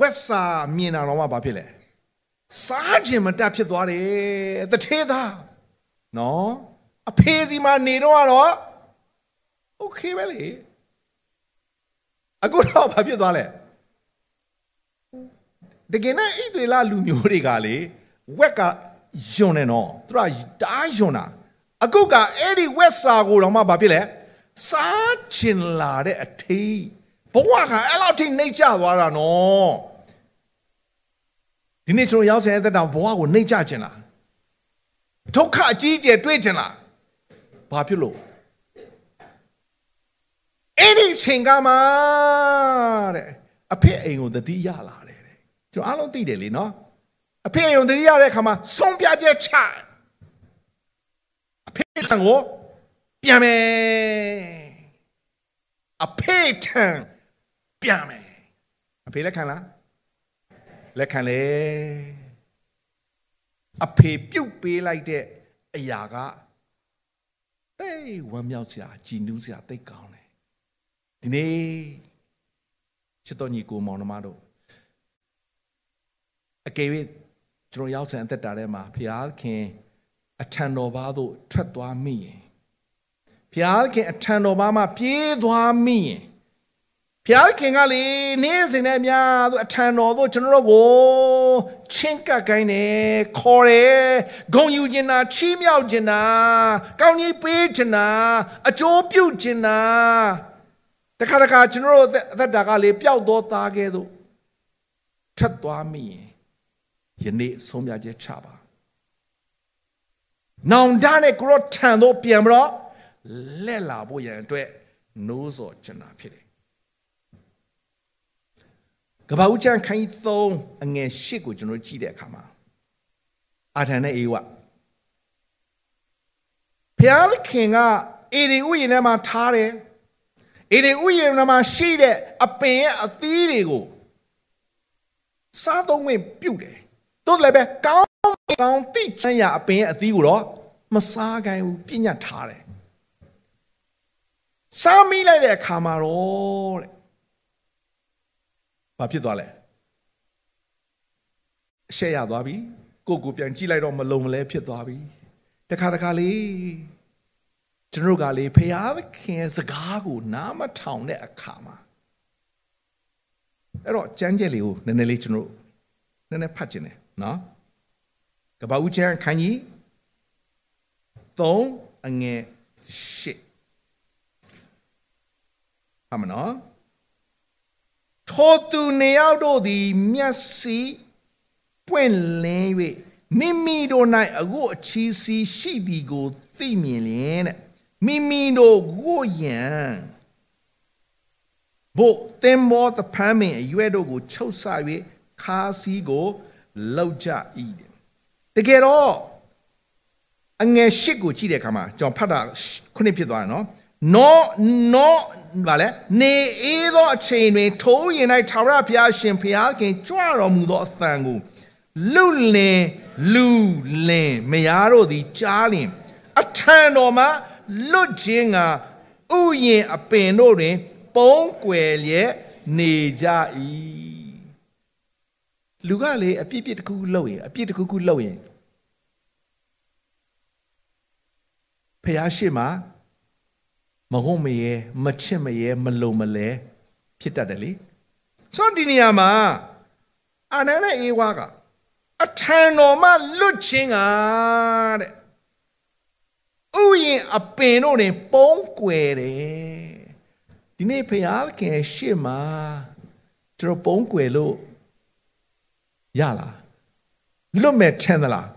ဝက်စာမြင်တာတော့မှဘာဖြစ်လဲ စားခြင်းမတတ်ဖြစ်သွားတယ်တထေးသားနော်အဖေစီမှာနေတော့ကတော့โอเคပဲလေအခုတော့ဘာဖြစ်သွားလဲတကယ်နဲ့ဣသရေလလူမျိုးတွေကလေဝက်ကယွန်နေနော်သူကတားယွန်တာအခုကအဲ့ဒီဝက်စာကိုတော့မှဘာဖြစ်လဲစားချင်လာတဲ့အထေးဘဝကအဲ့လောက်ထိနှိမ့်ကျသွားတာနော် ဒီနေ့ကျွန်တော်ရောက်တဲ့တဲ့တောင်ဘဝကိုနှိမ့်ကျခြင်းလားဒုက္ခအကြီးအကျယ်တွေ့ခြင်းလားဘာဖြစ်လို့အဲ့ဒီချိန်ကမှတဲ့အဖေအိမ်ကိုတတိရလာတယ်တဲ့ကျွန်တော်အားလုံးသိတယ်လေနော်အဖေအိမ်ကိုတတိရတဲ့အခါမှာဆုံးပြချက်ချအဖေထံကိုပြန်မယ်အဖေထံပြန်မယ်အဖေလက်ခံလား လက်ခံလေအဖေပြုတ်ပေးလိုက်တဲ့အရာကတိတ်ဝမ်းမြောက်စရာကြည်နူးစရာတိတ်ကောင်းတယ်ဒီနေ့ချစ်တော်ညီကိုမောင်နှမတို့အကယ်၍ကျွန်တော်ရောက်စံအသက်တာထဲမှာဖျားခင်အထံတော်ဘာသို့ထွက်သွားမိရင်ဖျားခင်အထံတော်ဘာမှပြေးသွားမိရင် ဖျားခင်ကလေနေ့စဉ်နဲ့များသူအထံတော်သို့ကျွန်တော်တို့ကိုချင်းကပ်ကိုင်းတယ်ခေါ်တယ်ဂုံယူခြင်းနာချီးမြှောက်ခြင်းနာကောင်းကြီးပေးခြင်းနာအကျိုးပြုခြင်းနာတခါတခါကျွန်တော်တို့အသက်တာကလေပျောက်တော့သားကဲသို့ထက်သွားမိရင်ယနေ့ဆုံးဖြတ်ချက်ချပါနောင်တနဲ့ကိုရောထံတော့ပြန်ပြီးတော့လက်လာဖို့ရန်အတွက်နိုးစော်ချင်တာဖြစ်တယ် ကပ္ပဦးချန်ခိုင်း3အငယ်8ကိုကျွန်တော်ကြည့်တဲ့အခါမှာအာထန်နဲ့အေဝဘုရားသခင်ကအေဒီဥယျာဉ်ထဲမှာထားတယ်အေဒီဥယျာဉ်ထဲမှာရှိတဲ့အပင်ရဲ့အသီးတွေကိုစားသုံးဝင်ပြုတ်တယ်တို့လည်းပဲကောင်းကောင်းတိချမ်းရအပင်ရဲ့အသီးကိုတော့မစားခိုင်းဘူးပြညတ်ထားတယ်စားမိလိုက်တဲ့အခါမှာတော့တဲ့ ဘာဖြစ်သွားလဲအရှက်ရသွားပြီကိုကိုပြန်ကြည့်လိုက်တော့မလုံမလဲဖြစ်သွားပြီတခါတခါလေးကျွန်တော်ကလေဖျားခင်စကားကိုနားမထောင်တဲ့အခါမှာအဲ့တော့ကြမ်းကြက်လေးကိုနည်းနည်းလေးကျွန်တော်နည်းနည်းဖတ်ခြင်းတယ်နော်ကပ္ပဦးချမ်းခန်းကြီး3အငယ်8အမနော် ထိုသူနေရောက်တို့သည် မျက်စိပွင့်လင်း၍မိမိတို့၌အခုအချီးစီးရှိသည်ကိုသိမြင်လျင်တဲ့မိမိတို့ကိုယံဘို့သင်္ဘောတဖမ်းမင်အရွက်တို့ကိုချုပ်ဆ၍ခါးစီးကိုလောက်ကြ၏တဲ့တကယ်တော့အငယ်ရှစ်ကိုကြည့်တဲ့အခါမှာကျွန်တော်ဖတ်တာခုနှစ်ဖြစ်သွားတယ်နော် နောနောဗာလဲနေအေးသောအချိန်တွင်ထိုးရင်၌ထာဝရဘုရားရှင်ဘုရားခင်ကြွတော်မူသောအသံကိုလူလင်လူလင်မယားတို့သည်ကြားလင်အထံတော်မှာလွတ်ခြင်းကဥယျင်အပင်တို့တွင် ပုံးကွယ်လျက်နေကြ၏လူကလေအပြစ်ပြစ်တစ်ခုခုလုပ်ရင်အပြစ်တစ်ခုခုလုပ်ရင်ဖះရှိမှာ မဟုတ်မရဲမချစ်မရဲမလုံမလဲဖြစ်တတ်တယ်လေဆိုဒီနေရာမှာအာနနဲ့အေဝါကအထံတော်မှလွတ်ခြင်းကတဲ့ဥယျင်အပင်တို့တွင်ပုံးကွယ်တယ်ဒီနေ့ဖះခင်ရှေ့မှာကျွန်တော်ပုံးကွယ်လို့ရလားလွတ်မဲ့ထင်သလား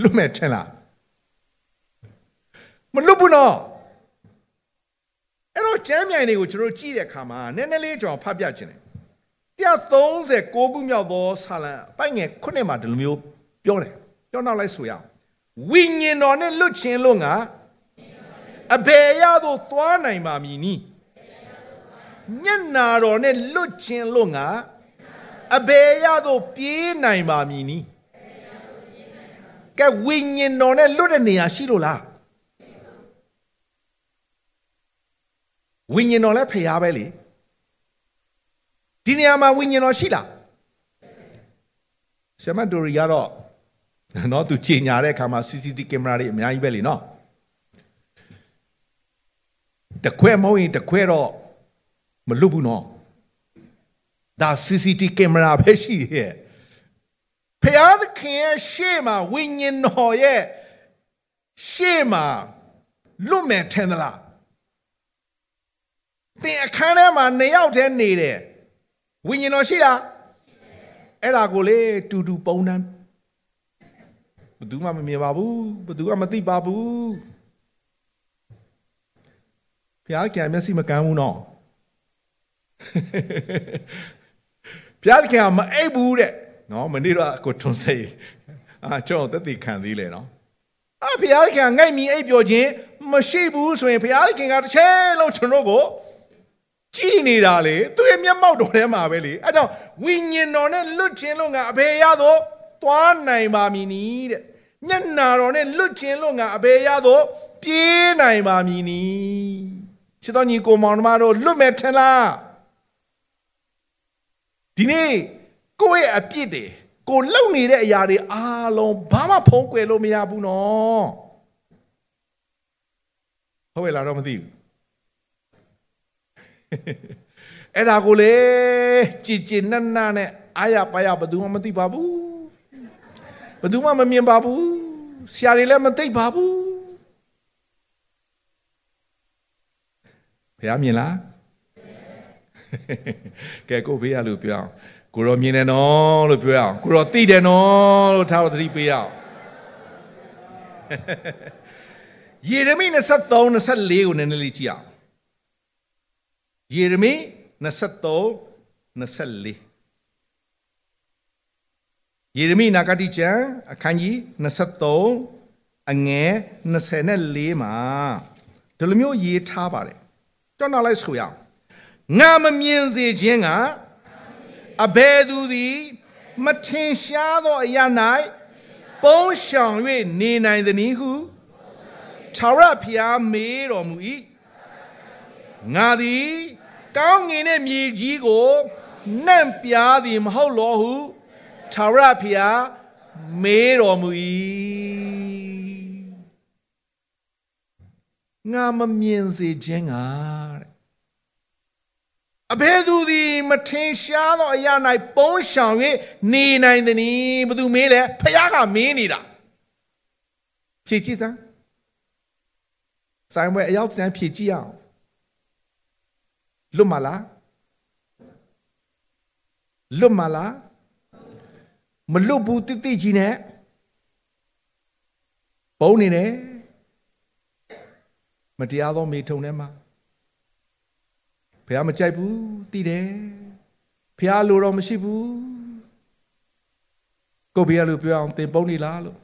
လွတ်မဲ့ထင်လား မလွတ်ဘူးနော်အဲ့တော့ကျမ်းမြိုင်တွေကိုကျွန်တော်ကြည့်တဲ့အခါမှာနည်းနည်းလေးကျွန်တော်ဖတ်ပြခြင်းတယ်136ခုမြောက်သောဆာလံအပိုင်ငယ်ခုနှစ်မှာဒီလိုမျိုးပြောတယ်ပြောနောက်လိုက်ဆိုရအောင်ဝိညာဉ်တော်နဲ့လွတ်ခြင်းလို့ငါအဘယ်ရသို့သွားနိုင်ပါမည်နီညနာတော်နဲ့လွတ်ခြင်းလို့ငါအဘယ်ရသို့ပြေးနိုင်ပါမည်နီကဲဝိညာဉ်တော်နဲ့လွတ်တဲ့နေရာရှိလို့လား ဝိညာဉ်တော်လည်းဖျားပဲလေဒီနေရာမှာဝိညာဉ်တော်ရှိလားဆမတိုရီကတော့နော်သူချိန်ညာတဲ့အခါမှာ CCTV ကင်မရာတွေအများကြီးပဲလေနော်တခွဲမဟုတ်ရင်တခွဲတော့မလွတ်ဘူးနော်ဒါ CCTV ကင်မရာပဲရှိရဲ့ဖျားသခင်ရဲ့ရှေ့မှာဝိညာဉ်တော်ရဲ့ရှေ့မှာလွတ်မယ်ထင်သလား သင်အခန်းထဲမှာနှစ်ယောက်တည်းနေတယ်ဝိညာဉ်တော်ရှိလားအဲ့ဒါကိုလေတူတူပုံတန်းဘယ်သူမှမမြင်ပါဘူးဘယ်သူမှမသိပါဘူးဘုရားကံမျက်စိမကန်းဘူးနော်ဘုရားကံမအိပ်ဘူးတဲ့နော်မနေ့တော့ကိုထွန်းစိတ်အာကျွန်တော်သက်သေခံသေးလေနော်အာဘုရားကံငိုက်မီအိပ်ပျော်ခြင်းမရှိဘူးဆိုရင်ဘုရားခင်ကတစ်ချိန်လုံးကျွန်တော်ကို ကြည်နေတာလေသူ့ရဲ့မျက်မှောက်တော်ထဲမှာပဲလေအဲ့တော့ဝိညာဉ်တော်နဲ့လွတ်ခြင်းလို့ငါအဘယ်ရသောသွားနိုင်ပါမည်နီးတဲ့မျက်နာတော်နဲ့လွတ်ခြင်းလို့ငါအဘယ်ရသောပြေးနိုင်ပါမည်နီးချစ်တော်ညီကိုမောင်နှမတို့လွတ်မဲ့ထင်လားဒီနေ့ကိုယ့်ရဲ့အပြစ်တွေကိုလုံနေတဲ့အရာတွေအားလုံးဘာမှဖုံးကွယ်လို့မရဘူးနော်ဟုတ်ရဲ့လားတော့မသိဘူး အဲ့ဒါကိုလေကြည်ကြည်နက်နက်နဲ့အာရပါရဘယ်သူမှမသိပါဘူးဘယ်သူမှမမြင်ပါဘူးဆရာတွေလည်းမသိပါဘူးဘုရားမြင်လားကဲကိုဘေးရလို့ပြောအောင်ကိုရောမြင်တယ်နော်လို့ပြောအောင်ကိုရောသိတယ်နော်လို့ထားတော့သတိပေးအောင်ယေရမိ23 24ကိုနည်းနည်းလေးကြည့်အောင် ယေရမိ23 24ယေရမိနာဂတိကျမ်းအခန်းကြီး23အငယ်24မှာဒီလိုမျိုးရေးထားပါတယ်ကျွန်တော်လိုက်ဆိုရအောင်ငါမမြင်စေခြင်းကအဘယ်သူသည်မထင်ရှားသောအရာ၌ပုံရှောင်၍နေနိုင်သည်နည်းဟုထာဝရဘုရားမေးတော်မူ၏ငါသည် ကောင်းငင်တဲ့မြေကြီးကိုနှံ့ပြားသည်မဟုတ်လောဟုထာဝရဘုရားမေးတော်မူ၏ငါမမြင်စေခြင်းကတဲ့အဘယ်သူသည်မထင်ရှားသောအရာ၌ပုံရှောင်၍နေနိုင်သနည်းဘသူမေးလဲဖခင်ကမေးနေတာဖြည့်ကြည့်စမ်းဆိုင်ဝဲအရောက်တန်းဖြည့်ကြည့်အောင် လွတ်မလားလွတ်မလားမလွတ်ဘူးတိတိကြီးနဲ့ပုံနေတယ်မတရားသောမေထုံထဲမှာဘုရားမကြိုက်ဘူးသိတယ်ဘုရားလိုတော့မရှိဘူးကိုဘီယာလိုပြောအောင်သင်ပုံနေလားလို့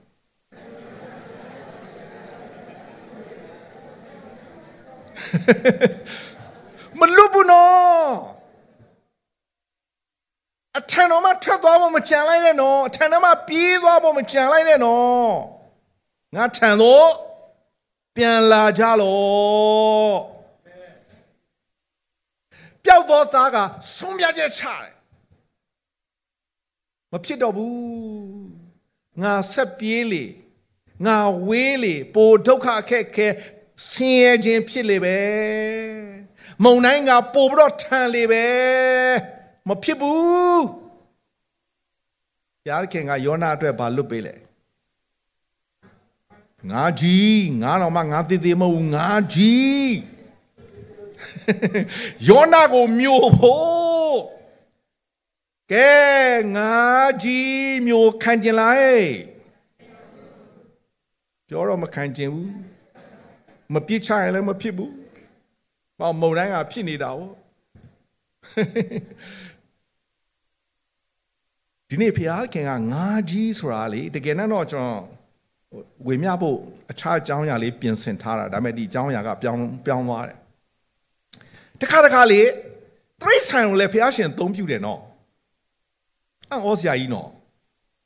မလွတ်ဘူးနော်အထံတော်မှာထွက်သွားဖို့မကြံလိုက်နဲ့နော်အထံတော်မှာပြေးသွားဖို့မကြံလိုက်နဲ့နော်ငါထံတော့ပြန်လာကြလောပျောက်သောသားကဆုံးပြချက်ချတယ်မဖြစ်တော့ဘူးငါဆက်ပြေးလေငါဝေးလေပိုဒုက္ခအခက်ခဲဆင်းရဲခြင်းဖြစ်လေပဲ မုံတိုင်းကပိုပြီးတော့ထန်လေပဲမဖြစ်ဘူးဘုရားခင်ကယောနာအတွက်ဘာလွတ်ပေးလဲငါကြီးငါတော့မှငါသေးသေးမဟုတ်ဘူးငါကြီးယောနာကိုမျိုးဖို့ကဲငါကြီးမျိုးခံကျင်လိုက်ပြောတော့မခံကျင်ဘူးမပြစ်ချရင်လည်းမဖြစ်ဘူး ပေါ့မုံတိုင်းကဖြစ်နေတာ哦ဒီနေ့ဖျားခင်ကငါကြီးဆိုတာလေတကယ်တော့ကျွန်တော်ဝေမျှဖို့အခြားအကြောင်းအရာလေးပြင်ဆင်ထားတာဒါပေမဲ့ဒီအကြောင်းအရာကပြောင်းပြောင်းသွားတယ်တခါတခါလေတရိษံကိုလည်းဖျားရှင်သုံးပြတယ်နော်အော်ဆရာကြီးနော်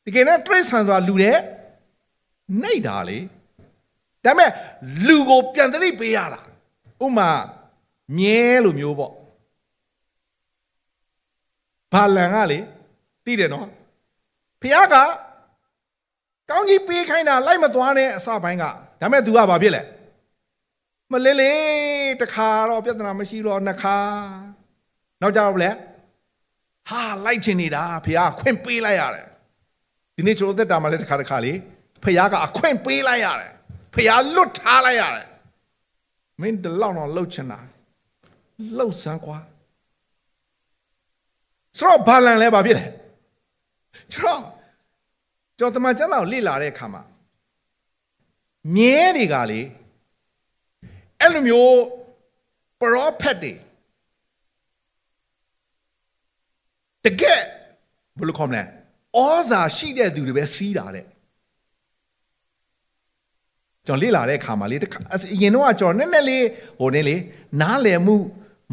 တကယ်နဲ့တရိษံဆိုတာလူတဲ့နှိတ်တာလေဒါပေမဲ့လူကိုပြန်တရိပ်ပေးရတာဥမာ မြဲလိုမျိုးပေါ့ဘာလန်ကလေသိတယ်နော်ဖះကကောင်းကြီးပေးခိုင်းတာလိုက်မသွားနဲ့အစပိုင်းကဒါပေမဲ့ तू ကဘာဖြစ်လဲမလေးလေးတခါတော့ပြဿနာမရှိတော့နှစ်ခါနောက်ကြတော့လေဟာလိုက်ချင်နေတာဖះခွင့်ပေးလိုက်ရတယ်ဒီနေ့ကျွန်တော်သက်တာမှလည်းတခါတခါလေဖះကအခွင့်ပေးလိုက်ရတယ်ဖះလွတ်ထားလိုက်ရတယ်မင်းဒီလောက်တော့လှုပ်ချင်တာ လှုပ်စမ်းကွာဆိုတော့ဘာလန်လဲဘာဖြစ်လဲကျွန်တော်ကျွန်တော်တမန်ကျမ်းစာကိုလေ့လာတဲ့အခါမှာမြဲတွေကလေအဲ့လိုမျိုးပရောဖက်တွေတကယ်ဘယ်လိုခေါ်မလဲဩဇာရှိတဲ့သူတွေပဲစီးတာတဲ့ကျွန်တော်လေ့လာတဲ့အခါမှာလေအရင်တော့ကျွန်တော်နည်းနည်းလေးဟိုနေလေနားလည်မှု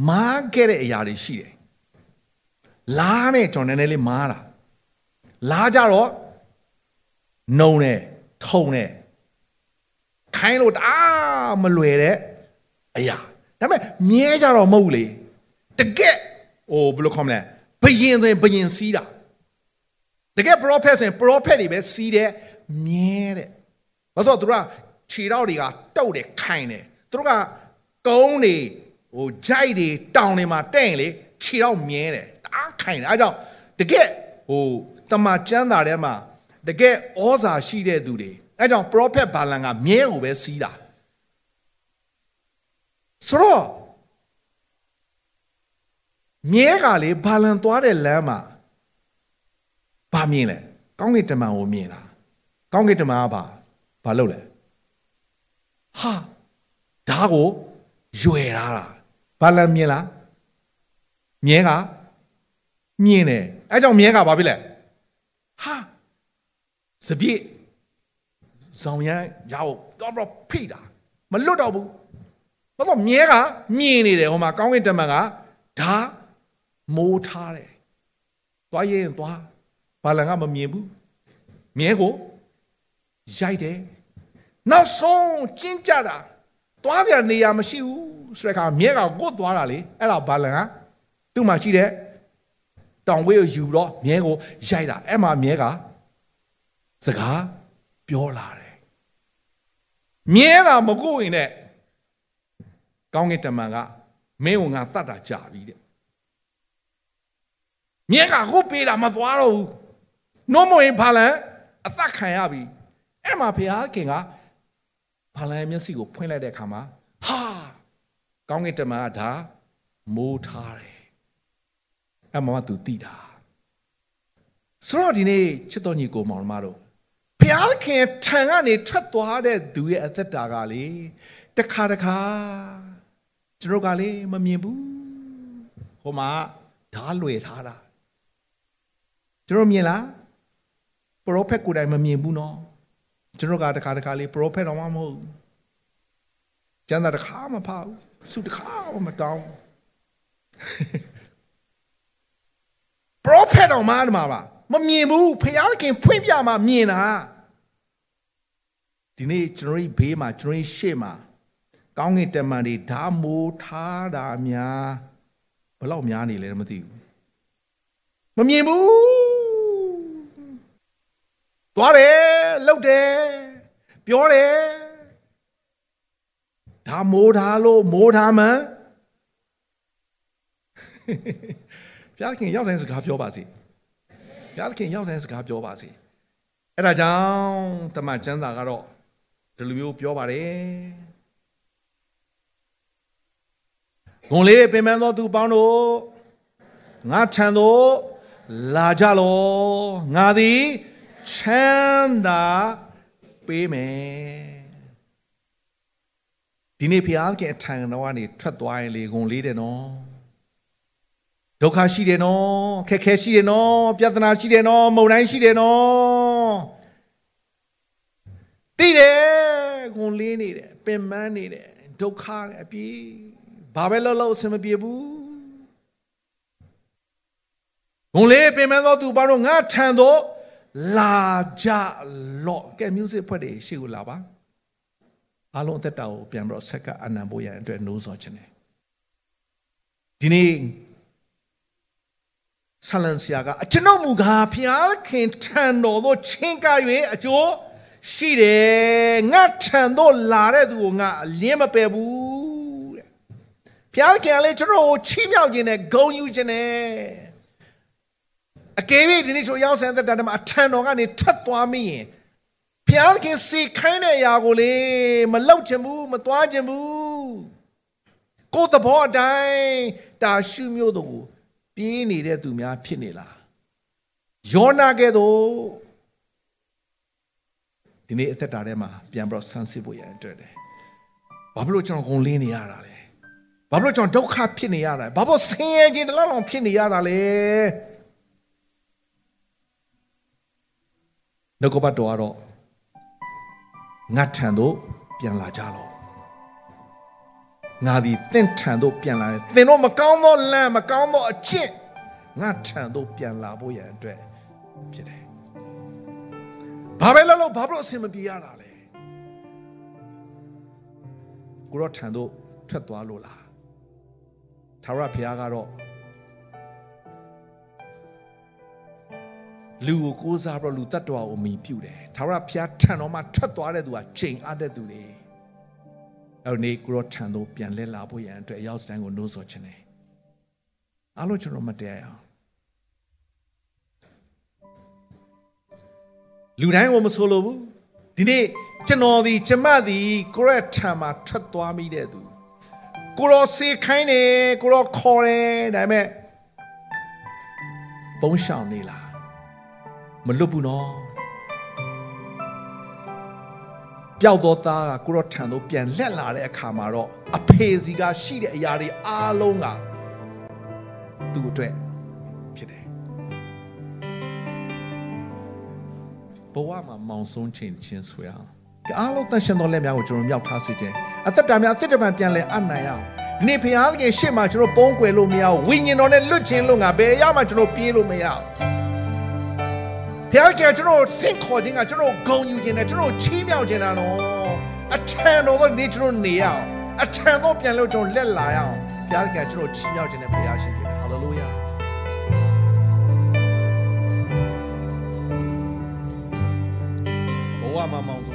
မားခဲ့တဲ့အရာတွေရှိတယ်လားနဲ့ကျွန်တော်နည်းနည်းလေးမားတာလားကြတော့နှုံတယ်ထုံတယ်ခိုင်းလို့တအားမလွယ်တဲ့အရာဒါပေမဲ့မြဲကြတော့မဟုတ်လေတကက်ဟိုဘယ်လိုခေါ်မလဲဘယင်ဆိုရင်ဘယင်စီးတာတကယ် prophet ဆိုရင် prophet တွေပဲစီးတယ်မြဲတဲ့ဘာလို့ဆိုတော့သူကခြေထောက်တွေကတုတ်တယ်ခိုင်တယ်သူတို့ကကုန်းတွေ ဟိုဂျိုက်တွေတောင်တွေမှာတဲ့ရင်လေခြေထောက်မြဲတယ်တအားခိုင်တယ်အဲကြောင့်တကယ်ဟိုတမန်ကျမ်းစာထဲမှာတကယ်ဩဇာရှိတဲ့သူတွေအဲကြောင့် prophet ဘာလန်ကမြဲကိုပဲစီးတာဆိုတော့မြဲကလေဘာလန်သွားတဲ့လမ်းမှာဘာမြင်လဲကောင်းကင်တမန်ကိုမြင်လားကောင်းကင်တမန်ကဘာဘာလုပ်လဲဟာဓာကိုရွယ်ထားတာ ဘာလန်မြင်လားမြဲကမြင်တယ်အဲကြောင့်မြဲကဘာဖြစ်လဲဟာစပြည့်ဇောင်ရမ်းရောက်တော့တော့ဖိတာမလွတ်တော့ဘူးဘာလို့မြဲကမြင်နေတယ်ဟိုမှာကောင်းကင်တမန်ကဓာမိုးထားတယ်သွားရင်သွားဘာလန်ကမမြင်ဘူးမြဲကိုရိုက်တယ်နောက်ဆုံးကျင်းကြတာ သွားကြနေရာမရှိဘူးဆိုတဲ့အခါမြဲကကိုတ်သွားတာလေအဲ့ဒါဘာလန်ကသူ့မှာရှိတဲ့တောင်ဝေးကိုယူတော့မြဲကိုရိုက်တာအဲ့မှာမြဲကစကားပြောလာတယ်မြဲတာမကိုရင်နဲ့ကောင်းကင်တမန်ကမင်းကိုငါတတ်တာကြာပြီတဲ့မြဲကကိုပေးတာမသွားတော့ဘူးနှုံးမဝင်ဘာလန်အသက်ခံရပြီအဲ့မှာဘုရားခင်က ဘာလန်မျက်စိကိုဖွင့်လိုက်တဲ့အခါမှာဟာကောင်းကင်တမန်ကဒါမိုးထားတယ်အဲ့မှာသူတိတာဆိုတော့ဒီနေ့ချစ်တော်ညီကိုမောင်မတို့ဘုရားခင်ထံကနေထွက်သွားတဲ့သူရဲ့အသက်တာကလေတခါတခါကျွန်တော်ကလေမမြင်ဘူးဟိုမှာဓာလွယ်ထားတာကျွန်တော်မြင်လားပရောဖက်ကိုယ်တိုင်မမြင်ဘူးနော် ကျွန်တော်ကတခါတခါလေးပရောဖက်တော့မှမဟုတ်ဘူးကျန်တာတခါမှမဖောက်စုတခါမှမတောင်းပရောဖက်တော့မှဒီမှာပါမမြင်ဘူးဖခင်ခင်ဖွင့်ပြမှမြင်တာဒီနေ့ကျွန်တော်ဘေးမှာကျွန်တော်ရှေ့မှာကောင်းကင်တမန်တွေဓာမိုးထားတာများဘလောက်များနေလဲမသိဘူးမမြင်ဘူး သွားတယ်လှုပ်တယ်ပြောတယ်ဒါမိုးထားလို့မိုးထားမှန်ဘုရားခင်ရောက်တဲ့စကားပြောပါစေဘုရားခင်ရောက်တဲ့စကားပြောပါစေအဲ့ဒါကြောင့်တမန်ကျမ်းစာကတော့ဒီလိုမျိုးပြောပါတယ်ဂုံလေးပင်ပန်းသောသူပေါင်းတို့ငါထံသို့လာကြလောငါသည် ချမ်းသာပေးမယ်ဒီနေ့ဖျားခင်အထံတော်ကနေထွက်သွားရင်လေဂုံလေးတယ်နော်ဒုက္ခရှိတယ်နော်ခက်ခဲရှိတယ်နော်ပြဿနာရှိတယ်နော်မုန်တိုင်းရှိတယ်နော်သိတယ်ဂုံလေးနေတယ်ပင်ပန်းနေတယ်ဒုက္ခနဲ့အပြေဘာပဲလုပ်လို့အဆင်မပြေဘူးဂုံလေးပင်ပန်းသောသူဘာလို့ငါထံတော့ လာကြလော့ကဲ music ဖွဲ့တယ်ရှေ့ကိုလာပါအားလုံးအသက်တာကိုပြန်ပြီးတော့ဆက်ကအနံဖို့ရန်အတွက်နှိုးဆော်ခြင်းတယ်ဒီနေ့ဆလန်ဆရာကအကျွန်ုပ်မူကားဖျားခင်ထံတော်သို့ချင်းက၍အကျိုးရှိတယ်ငါထံသို့လာတဲ့သူကိုငါအလင်းမပယ်ဘူးတဲ့ဖျားခင်ကလည်းကျွန်တော်ကိုချီးမြှောက်ခြင်းနဲ့ဂုဏ်ယူခြင်းနဲ့ အကယ်၍ဒီနေ့ဆိုရောက်ဆန်းတဲ့တည်းမှာအထံတော်ကနေထွက်သွားမိရင်ဖျားခင်စေခိုင်းတဲ့အရာကိုလေမလောက်ချင်ဘူးမသွားချင်ဘူးကိုယ်သဘောအတိုင်းတာရှုမျိုးတို့ကိုပြေးနေတဲ့သူများဖြစ်နေလားယောနာကဲ့သို့ဒီနေ့အသက်တာထဲမှာပြန်ပြီးတော့ဆန်းစစ်ဖို့ရအတွက်တယ်ဘာဖြစ်လို့ကျွန်တော်ဂုံလင်းနေရတာလဲဘာဖြစ်လို့ကျွန်တော်ဒုက္ခဖြစ်နေရတာလဲဘာဖြစ်ဆင်းရဲခြင်းတလောက်လောက်ဖြစ်နေရတာလဲ နှုတ်ကပတ်တော်ကတော့ငါထံသို့ပြန်လာကြလောငါဒီသင်ထံသို့ပြန်လာတယ်သင်တို့မကောင်းသောလမ်းမကောင်းသောအကျင့်ငါထံသို့ပြန်လာဖို့ရန်အတွက်ဖြစ်တယ်ဘာပဲလုပ်လို့ဘာလို့အဆင်မပြေရတာလဲကိုရောထံသို့ထွက်သွားလို့လားသာရဘုရားကတော့ လူကိုကိုးစားပြီးတော့လူတ attva ကိုမီပြုတယ်။သာရဖျားထံတော်မှာထွက်သွားတဲ့သူကချိန်အားတဲ့သူတွေ။အဲ့ဒီကိုရောထံတော်ပြန်လဲလာဖို့ရန်အတွက်ရောက်စတိုင်းကိုနှိုးဆော်ခြင်းတယ်။အားလုံးကျွန်တော်မတရားအောင်လူတိုင်းကိုမဆိုလိုဘူးဒီနေ့ကျွန်တော်ဒီကျမဒီကိုရက်ထံမှာထွက်သွားမိတဲ့သူကိုရောစေခိုင်းတယ်ကိုရောခေါ်တယ်ဒါပေမဲ့ပုံရှောင်နေလား မလွတ်ဘူးနော်ပျောက်သောသားကကိုရောထံသို့ပြန်လက်လာတဲ့အခါမှာတော့အဖေစီကရှိတဲ့အရာတွေအားလုံးကသူ့အတွက်ဖြစ်တယ်ဘဝမှာမောင်ဆုံးချိန်ချင်းဆွဲအောင်အားလုံးသန့်ရှင်းသောလက်များကိုကျွန်တော်မြောက်ထားစေခြင်းအသက်တာများအသက်တပံပြန်လဲအနိုင်အောင်ဒီနေ့ဖခင်သခင်ရှေ့မှာကျွန်တော်ပုံးကွယ်လို့မရဘူးဝိညာဉ်တော်နဲ့လွတ်ခြင်းလို့ငါဘယ်ရမှကျွန်တော်ပြေးလို့မရဘူး ဖခင်ကကျွန်တော်ဆင့်ခေါ်ခြင်းကကျွန်တော်ဂုဏ်ယူခြင်းနဲ့ကျွန်တော်ချီးမြှောက်ခြင်းတာနော်အထံတော်သောနေ့ကျွန်တော်နေရအောင်အထံတော်ပြန်လို့ကျွန်တော်လက်လာရအောင်ဖခင်ကကျွန်တော်ချီးမြှောက်ခြင်းနဲ့ဖခင်ရှင်ဖြစ်တယ်ဟာလေလုယာဘဝမှာမောင်ဆုံး